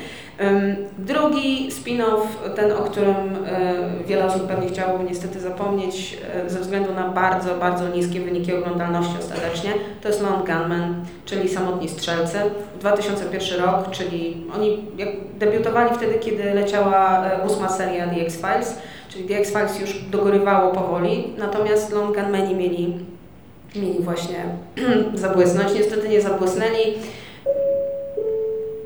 Drugi spin-off, ten, o którym e, wiele osób pewnie chciałoby niestety zapomnieć e, ze względu na bardzo, bardzo niskie wyniki oglądalności ostatecznie, to jest Lone Gunman, czyli Samotni Strzelcy. 2001 rok, czyli oni debiutowali wtedy, kiedy leciała e, ósma seria The X-Files, czyli The X-Files już dogorywało powoli, natomiast Lone Gunmani mieli, mieli właśnie zabłysnąć. Niestety nie zabłysnęli.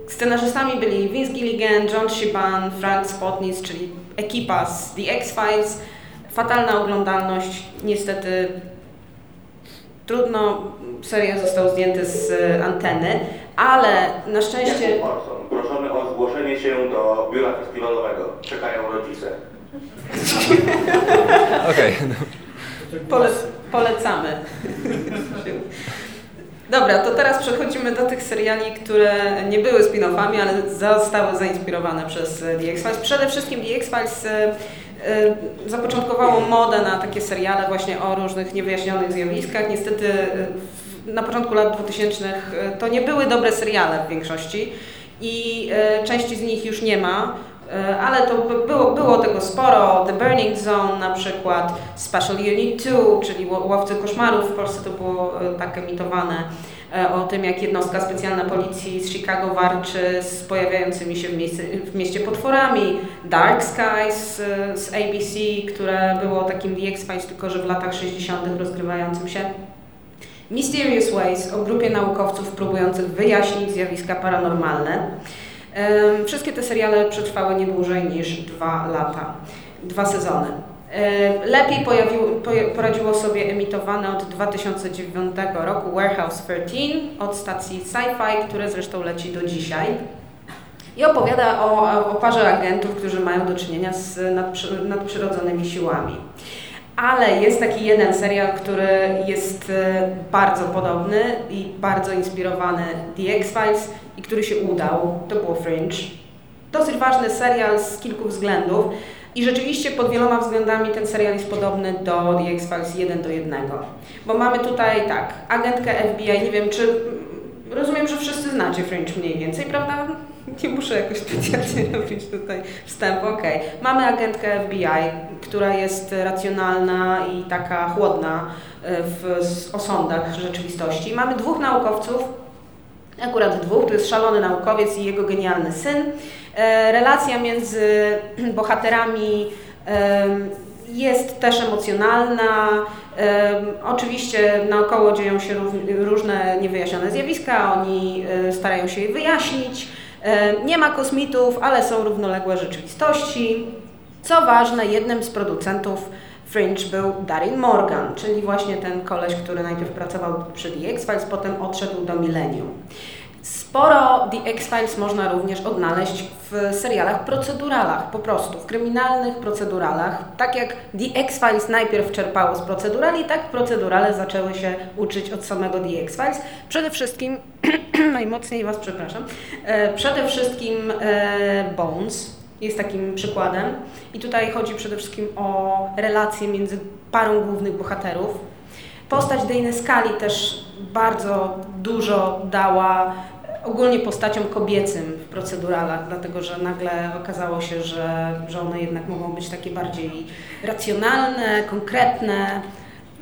Scenarzystami byli Vince Gilligan, John Shiban, Frank Spotnitz, czyli ekipa z The X-Files. Fatalna oglądalność, niestety trudno, serial został zdjęty z e, anteny, ale na szczęście... Orson, proszony o zgłoszenie się do biura festiwalowego. Czekają rodzice. Okej. Pole, polecamy. Dobra, to teraz przechodzimy do tych seriali, które nie były spin-offami, ale zostały zainspirowane przez e, The X-Files. Przede wszystkim The X-Files e, e, zapoczątkowało modę na takie seriale właśnie o różnych niewyjaśnionych zjawiskach. Niestety na początku lat 2000 e, to nie były dobre seriale w większości i części z nich już nie ma. E, Ale to by- było, było tego sporo. The Burning Zone na przykład, Special Unit 2, czyli ło- Łowcy Koszmarów, w Polsce to było e, tak emitowane, e, o tym jak jednostka specjalna policji z Chicago walczy z pojawiającymi się w, miejsce, w mieście potworami. Dark Skies z ABC, które było takim The X-Files, tylko że w latach 60. rozgrywającym się. Mysterious Ways o grupie naukowców próbujących wyjaśnić zjawiska paranormalne. Wszystkie te seriale przetrwały nie dłużej niż dwa lata, dwa sezony. Lepiej pojawił, poja- poradziło sobie emitowane od 2009 roku Warehouse 13 od stacji Sci-Fi, które zresztą leci do dzisiaj. I opowiada o, o parze agentów, którzy mają do czynienia z nadprzy, nadprzyrodzonymi siłami. Ale jest taki jeden serial, który jest e, bardzo podobny i bardzo inspirowany The X-Files i który się udał. To było Fringe. Dosyć ważny serial z kilku względów i rzeczywiście pod wieloma względami ten serial jest podobny do The X-Files 1 do 1. Bo mamy tutaj tak, agentkę FBI, nie wiem czy... Rozumiem, że wszyscy znacie Fringe mniej więcej, prawda? Nie muszę jakoś specjalnie robić tutaj wstępu, okej. Mamy agentkę FBI, która jest racjonalna i taka chłodna e, w osądach rzeczywistości. Mamy dwóch naukowców, akurat dwóch, to jest szalony naukowiec i jego genialny syn. Relacja między bohaterami jest też emocjonalna. Oczywiście naokoło dzieją się różne niewyjaśnione zjawiska, oni starają się je wyjaśnić. Nie ma kosmitów, ale są równoległe rzeczywistości. Co ważne, jednym z producentów Fringe był Darin Morgan, czyli właśnie ten koleś, który najpierw pracował przy The X-Files, potem odszedł do Millennium. Sporo The X-Files można również odnaleźć w serialach proceduralach, po prostu, w kryminalnych proceduralach. Tak jak The X-Files najpierw czerpało z procedurali, tak procedurale zaczęły się uczyć od samego The X-Files. Przede wszystkim, najmocniej Was przepraszam, e, przede wszystkim e, Bones, jest takim przykładem. I tutaj chodzi przede wszystkim o relacje między parą głównych bohaterów. Postać Dane Skali też bardzo dużo dała ogólnie postaciom kobiecym w proceduralach, dlatego że nagle okazało się, że, że one jednak mogą być takie bardziej racjonalne, konkretne.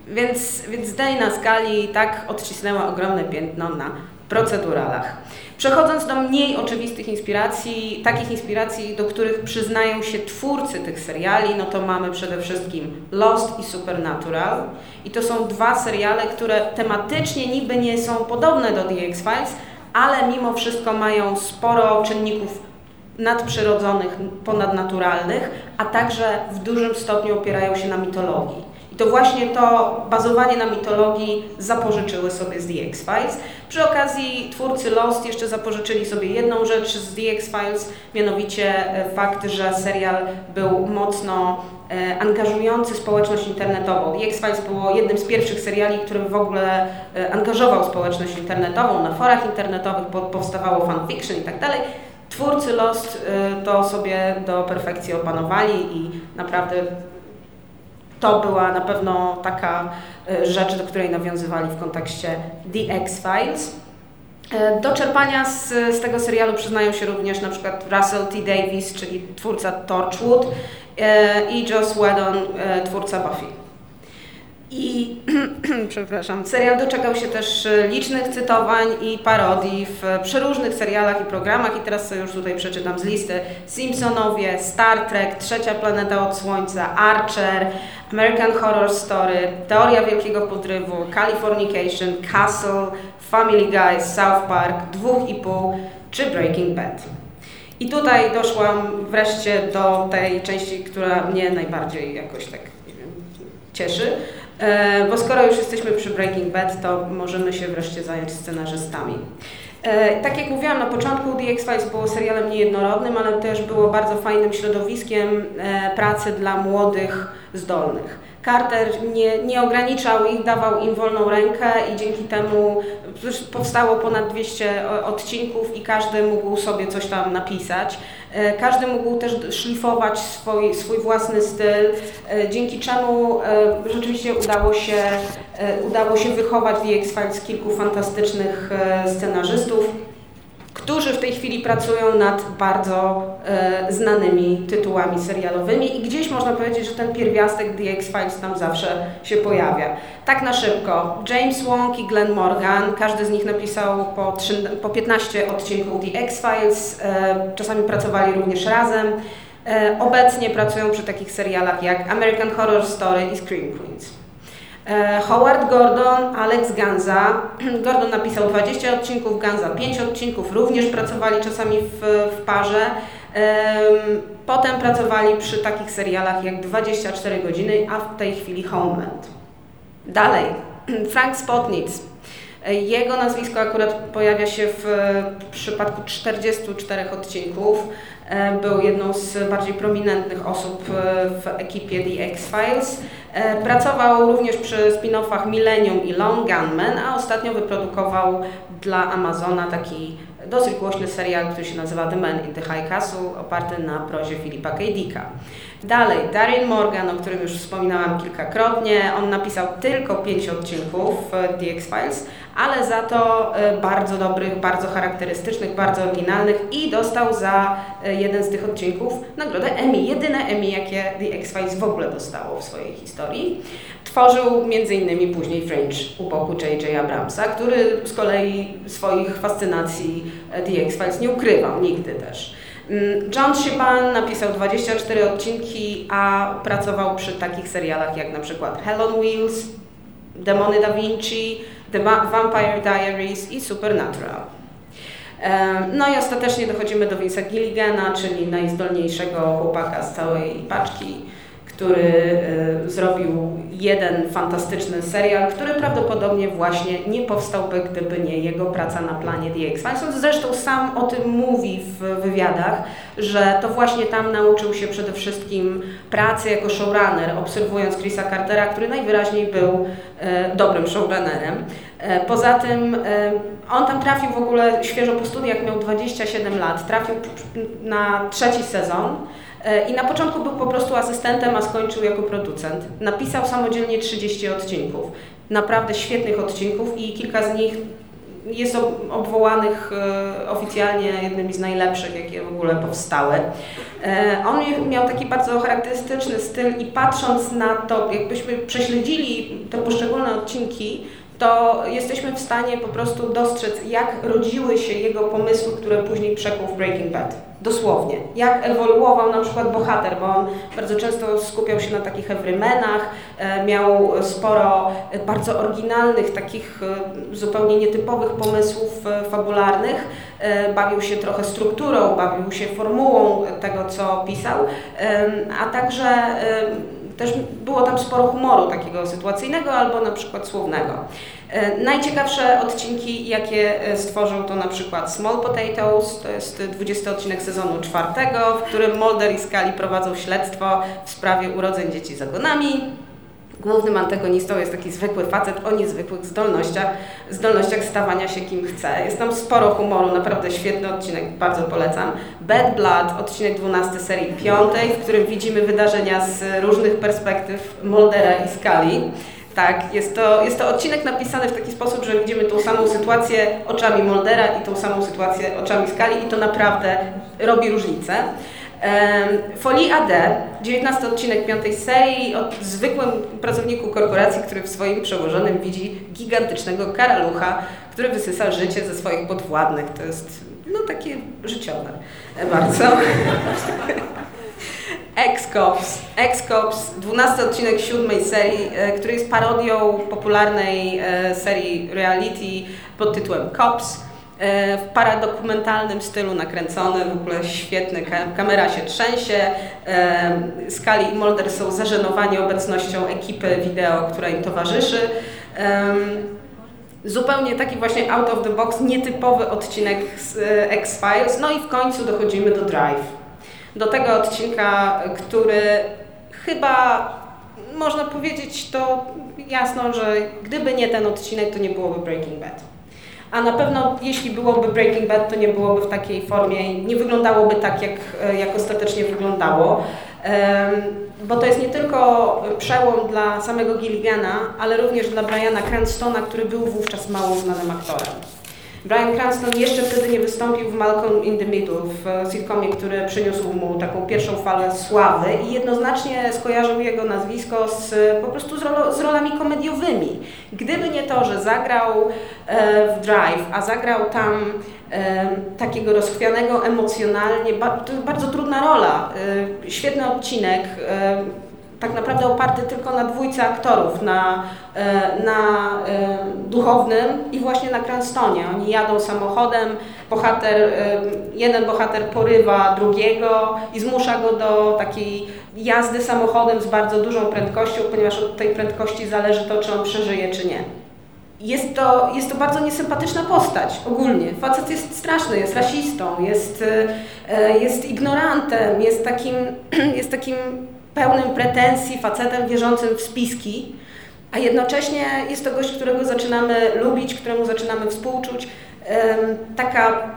Więc, więc Dana Skali tak odcisnęła ogromne piętno na proceduralach. Przechodząc do mniej oczywistych inspiracji, takich inspiracji, do których przyznają się twórcy tych seriali, no to mamy przede wszystkim Lost i Supernatural. I to są dwa seriale, które tematycznie niby nie są podobne do The X-Files, ale mimo wszystko mają sporo czynników nadprzyrodzonych, ponadnaturalnych, a także w dużym stopniu opierają się na mitologii. I to właśnie to bazowanie na mitologii zapożyczyły sobie z The X-Files. Przy okazji twórcy Lost jeszcze zapożyczyli sobie jedną rzecz z The X-Files, mianowicie fakt, że serial był mocno angażujący społeczność internetową. The X-Files było jednym z pierwszych seriali, który w ogóle e, angażował społeczność internetową. Na forach internetowych powstawało fanfiction i tak dalej. Twórcy Lost to sobie do perfekcji opanowali i naprawdę to była na pewno taka e, rzecz, do której nawiązywali w kontekście The X-Files. E, do czerpania z, z tego serialu przyznają się również na przykład Russell T. Davis, czyli twórca Torchwood e, i Joss Whedon, twórca Buffy. I, przepraszam, serial doczekał się też licznych cytowań i parodii w przeróżnych serialach i programach i teraz sobie już tutaj przeczytam z listy. Simpsonowie, Star Trek, Trzecia Planeta od Słońca, Archer, American Horror Story, Teoria Wielkiego Podrywu, Californication, Castle, Family Guy, South Park, Dwóch i pół czy Breaking Bad. I tutaj doszłam wreszcie do tej części, która mnie najbardziej jakoś tak wiem, cieszy, e, bo skoro już jesteśmy przy Breaking Bad, to możemy się wreszcie zająć scenarzystami. E, tak jak mówiłam na początku, The X-Files było serialem niejednorodnym, ale też było bardzo fajnym środowiskiem e, pracy dla młodych, zdolnych. Carter nie, nie ograniczał ich, dawał im wolną rękę i dzięki temu powstało ponad 200 odcinków i każdy mógł sobie coś tam napisać. E, każdy mógł też szlifować swój, swój własny styl, dzięki czemu rzeczywiście udało się, udało się wychować The X-Files kilku fantastycznych scenarzystów którzy w tej chwili pracują nad bardzo e, znanymi tytułami serialowymi i gdzieś można powiedzieć, że ten pierwiastek The X-Files tam zawsze się pojawia. Tak na szybko. James Wong i Glenn Morgan, każdy z nich napisał po, 3, po 15 odcinków The X-Files, e, czasami pracowali również razem. E, obecnie pracują przy takich serialach jak American Horror Story i Scream Queens. E, Howard Gordon, Alex Ganza. Gordon napisał 20 odcinków, Ganza 5 odcinków, również pracowali czasami w, w parze. Potem pracowali przy takich serialach jak 24 godziny, a w tej chwili Homeland. Dalej, Frank Spotnitz. Jego nazwisko akurat pojawia się w przypadku 44 odcinków. E, był jedną z bardziej prominentnych osób e, w ekipie The X-Files. E, pracował również przy spin-offach Millennium i Long Gunman, a ostatnio wyprodukował dla Amazona taki dosyć głośny serial, który się nazywa The Man in the High Castle, oparty na prozie Filipa K. Dicka. Dalej, Daryl Morgan, o którym już wspominałam kilkakrotnie, on napisał tylko pięć odcinków The X-Files, ale za to e, bardzo dobrych, bardzo charakterystycznych, bardzo oryginalnych i dostał za e, jeden z tych odcinków nagrodę Emmy, jedyne Emmy, jakie The X-Files w ogóle dostało w swojej historii. Tworzył m.in. później Fringe u boku J.J. Abramsa, który z kolei swoich fascynacji The X-Files nie ukrywał nigdy też. Mm, John Shiban napisał 24 odcinki, a pracował przy takich serialach jak na przykład Hell on Wheels, Demony Da Vinci, The Vampire Diaries i Supernatural. No i ostatecznie dochodzimy do Vince'a Gilligana, czyli najzdolniejszego chłopaka z całej paczki który y, zrobił jeden fantastyczny serial, który prawdopodobnie właśnie nie powstałby, gdyby nie jego praca na planie The X-Files. Zresztą sam o tym mówi w wywiadach, że to właśnie tam nauczył się przede wszystkim pracy jako showrunner, obserwując Chrisa Cartera, który najwyraźniej był y, dobrym showrunnerem. Y, poza tym on tam trafił w ogóle świeżo po studiach, miał 27 lat, trafił na trzeci sezon. E, I na początku był po prostu asystentem, a skończył jako producent. Napisał samodzielnie 30 odcinków. Naprawdę świetnych odcinków i kilka z nich jest obwołanych e, oficjalnie jednymi z najlepszych, jakie w ogóle powstały. E, on miał taki bardzo charakterystyczny styl i patrząc na to, jakbyśmy prześledzili te poszczególne odcinki, to jesteśmy w stanie po prostu dostrzec, jak rodziły się jego pomysły, które później przekuł w Breaking Bad. Dosłownie. Jak ewoluował na przykład bohater, bo on bardzo często skupiał się na takich everymenach, e, miał sporo bardzo oryginalnych, takich e, zupełnie nietypowych pomysłów e, fabularnych, bawił się trochę strukturą, bawił się formułą tego, co pisał, a także też było tam sporo humoru takiego sytuacyjnego albo na przykład słownego. E, najciekawsze odcinki, jakie e, stworzył, to na przykład Small Potatoes, to jest 20 odcinek sezonu czwartego, w którym Mulder i Scully prowadzą śledztwo w sprawie urodzeń dzieci zagonami. Głównym antagonistą jest taki zwykły facet o niezwykłych zdolnościach, zdolnościach stawania się kim chce. Jest tam sporo humoru, naprawdę świetny odcinek, bardzo polecam. Bad Blood, odcinek 12 serii 5, w którym widzimy wydarzenia z różnych perspektyw Moldera i Scully. Tak, jest to, jest to odcinek napisany w taki sposób, że widzimy tą samą sytuację oczami Moldera i tą samą sytuację oczami Skali i to naprawdę robi różnicę. Folie AD, 19 odcinek piątej serii o zwykłym pracowniku korporacji, który w swoim przełożonym widzi gigantycznego karalucha, który wysysa życie ze swoich podwładnych. To jest no takie życiowe bardzo. Ex-Cops, Ex-Cops, 12 odcinek siódmej serii, e, który jest parodią popularnej e, serii reality pod tytułem Cops. E, w paradokumentalnym stylu nakręcony, w ogóle świetny, kamera się trzęsie, Skali i Mulder są zażenowani obecnością ekipy wideo, która im towarzyszy. Zupełnie taki właśnie out of the box, nietypowy odcinek z X-Files. No i w końcu dochodzimy do Drive. Do tego odcinka, który chyba można powiedzieć to jasno, że gdyby nie ten odcinek, to nie byłoby Breaking Bad a na pewno jeśli byłoby Breaking Bad, to nie byłoby w takiej formie, nie wyglądałoby tak, jak, e, jak ostatecznie wyglądało. Bo to jest nie tylko przełom dla samego Gilligana, ale również dla Briana Cranstona, który był wówczas mało znanym aktorem. Brian Cranston jeszcze wtedy nie wystąpił w Malcolm in the Middle, w sitcomie, który przyniósł mu taką pierwszą falę sławy i jednoznacznie skojarzył jego nazwisko z, po prostu z, rolo, z rolami komediowymi. Gdyby nie to, że zagrał e, w Drive, a zagrał tam e, takiego rozchwianego emocjonalnie, ba, to bardzo trudna rola, e, świetny odcinek, e, tak naprawdę oparty tylko na dwójce aktorów, na, e, na e, duchownym i właśnie na Cranstonie. Oni jadą samochodem, bohater, e, jeden bohater porywa drugiego i zmusza go do takiej jazdy samochodem z bardzo dużą prędkością, ponieważ od tej prędkości zależy to, czy on przeżyje, czy nie. Jest to, jest to bardzo niesympatyczna postać ogólnie. Facet jest straszny, jest rasistą, jest, jest ignorantem, jest takim, jest takim pełnym pretensji, facetem wierzącym w spiski, a jednocześnie jest to gość, którego zaczynamy lubić, któremu zaczynamy współczuć. Taka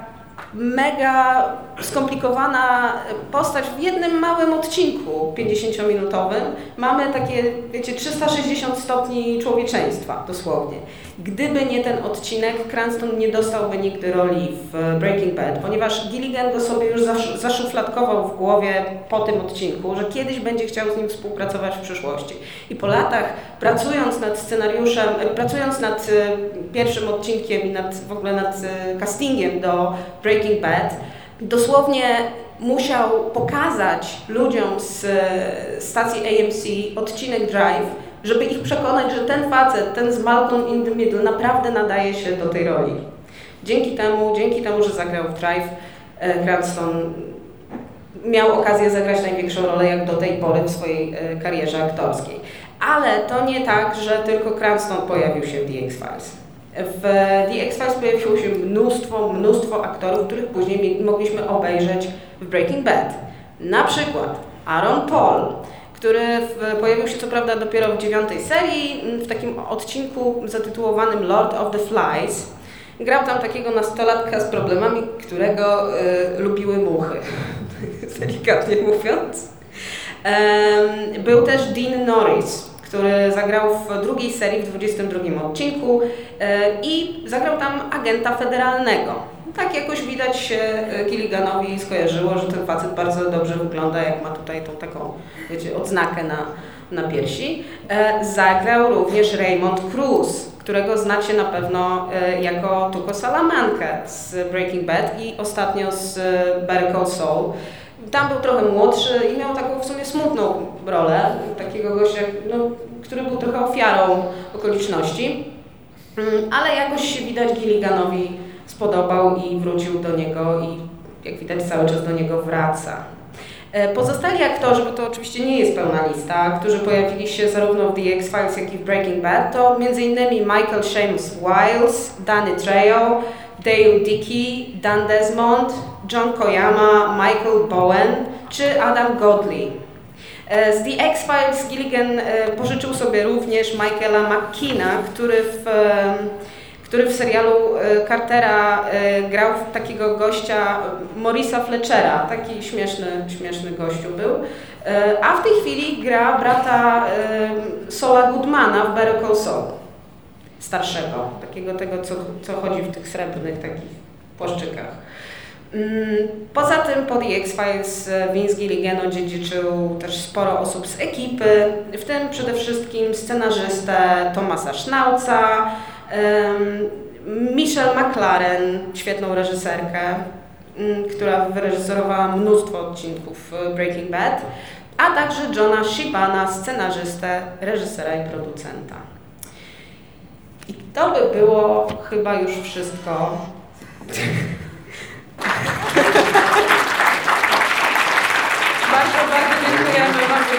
mega skomplikowana postać w jednym małym odcinku 50-minutowym. Mamy takie, wiecie, 360 stopni człowieczeństwa dosłownie. Gdyby nie ten odcinek, Cranston nie dostałby nigdy roli w Breaking Bad, ponieważ Gilligan go sobie już zaszufladkował w głowie po tym odcinku, że kiedyś będzie chciał z nim współpracować w przyszłości. I po latach, pracując nad scenariuszem, pracując nad e, pierwszym odcinkiem i nad, w ogóle nad e, castingiem do Breaking Bad, dosłownie musiał pokazać ludziom z e, stacji AMC odcinek Drive, żeby ich przekonać, że ten facet, ten z Malcolm in the Middle naprawdę nadaje się do tej roli. Dzięki temu, dzięki temu, że zagrał w Drive, e, Cranston miał okazję zagrać największą rolę jak do tej pory w swojej e, karierze aktorskiej. Ale to nie tak, że tylko Cranston pojawił się w The X-Files. W The X-Files pojawiło się mnóstwo, mnóstwo aktorów, których później mogliśmy obejrzeć w Breaking Bad. Na przykład Aaron Paul, który pojawił się co prawda dopiero w dziewiątej serii, w takim odcinku zatytułowanym Lord of the Flies. Grał tam takiego nastolatka z problemami, którego y, lubiły muchy, delikatnie mówiąc. Był też Dean Norris, który zagrał w drugiej serii, w 22 odcinku e, i zagrał tam agenta federalnego. Tak jakoś widać się Gilliganowi skojarzyło, że ten facet bardzo dobrze wygląda, jak ma tutaj tą taką, wiecie, odznakę na, na piersi. E, zagrał również Raymond Cruz, którego znacie na pewno e, jako Tuco Salamankę z Breaking Bad i ostatnio z Better Call Saul. Tam był trochę młodszy i miał taką w sumie smutną rolę, takiego gościa, no, który był trochę ofiarą okoliczności, mm, ale jakoś się widać Gilliganowi spodobał i wrócił do niego i jak widać cały czas do niego wraca. E, pozostali aktorzy, bo to oczywiście nie jest pełna lista, którzy pojawili się zarówno w The X-Files, jak i w Breaking Bad, to m.in. Michael Seamus Wiles, Danny Trejo, Dale Dickey, Dan Desmond, John Koyama, Michael Bowen czy Adam Godley. E, z The X-Files Gilligan e, pożyczył sobie również Michaela McKeena, który w, który w serialu Cartera grał takiego gościa Morisa Fletchera, taki śmieszny, śmieszny gościu był. A w tej chwili gra brata Sola Goodmana w Better Call starszego, takiego tego, co, co chodzi w tych srebrnych takich płaszczykach. Mm, poza tym po The X-Files e, Vince Gilligan odziedziczył też sporo osób z ekipy, w tym przede wszystkim scenarzystę Tomasa Schnauza, Michelle McLaren, świetną reżyserkę, mm, która wyreżyserowała mnóstwo odcinków Breaking Bad, a także Johna Shibana, scenarzystę, reżysera i producenta. I to by było chyba już wszystko. bardzo, bardzo dziękujemy, bardzo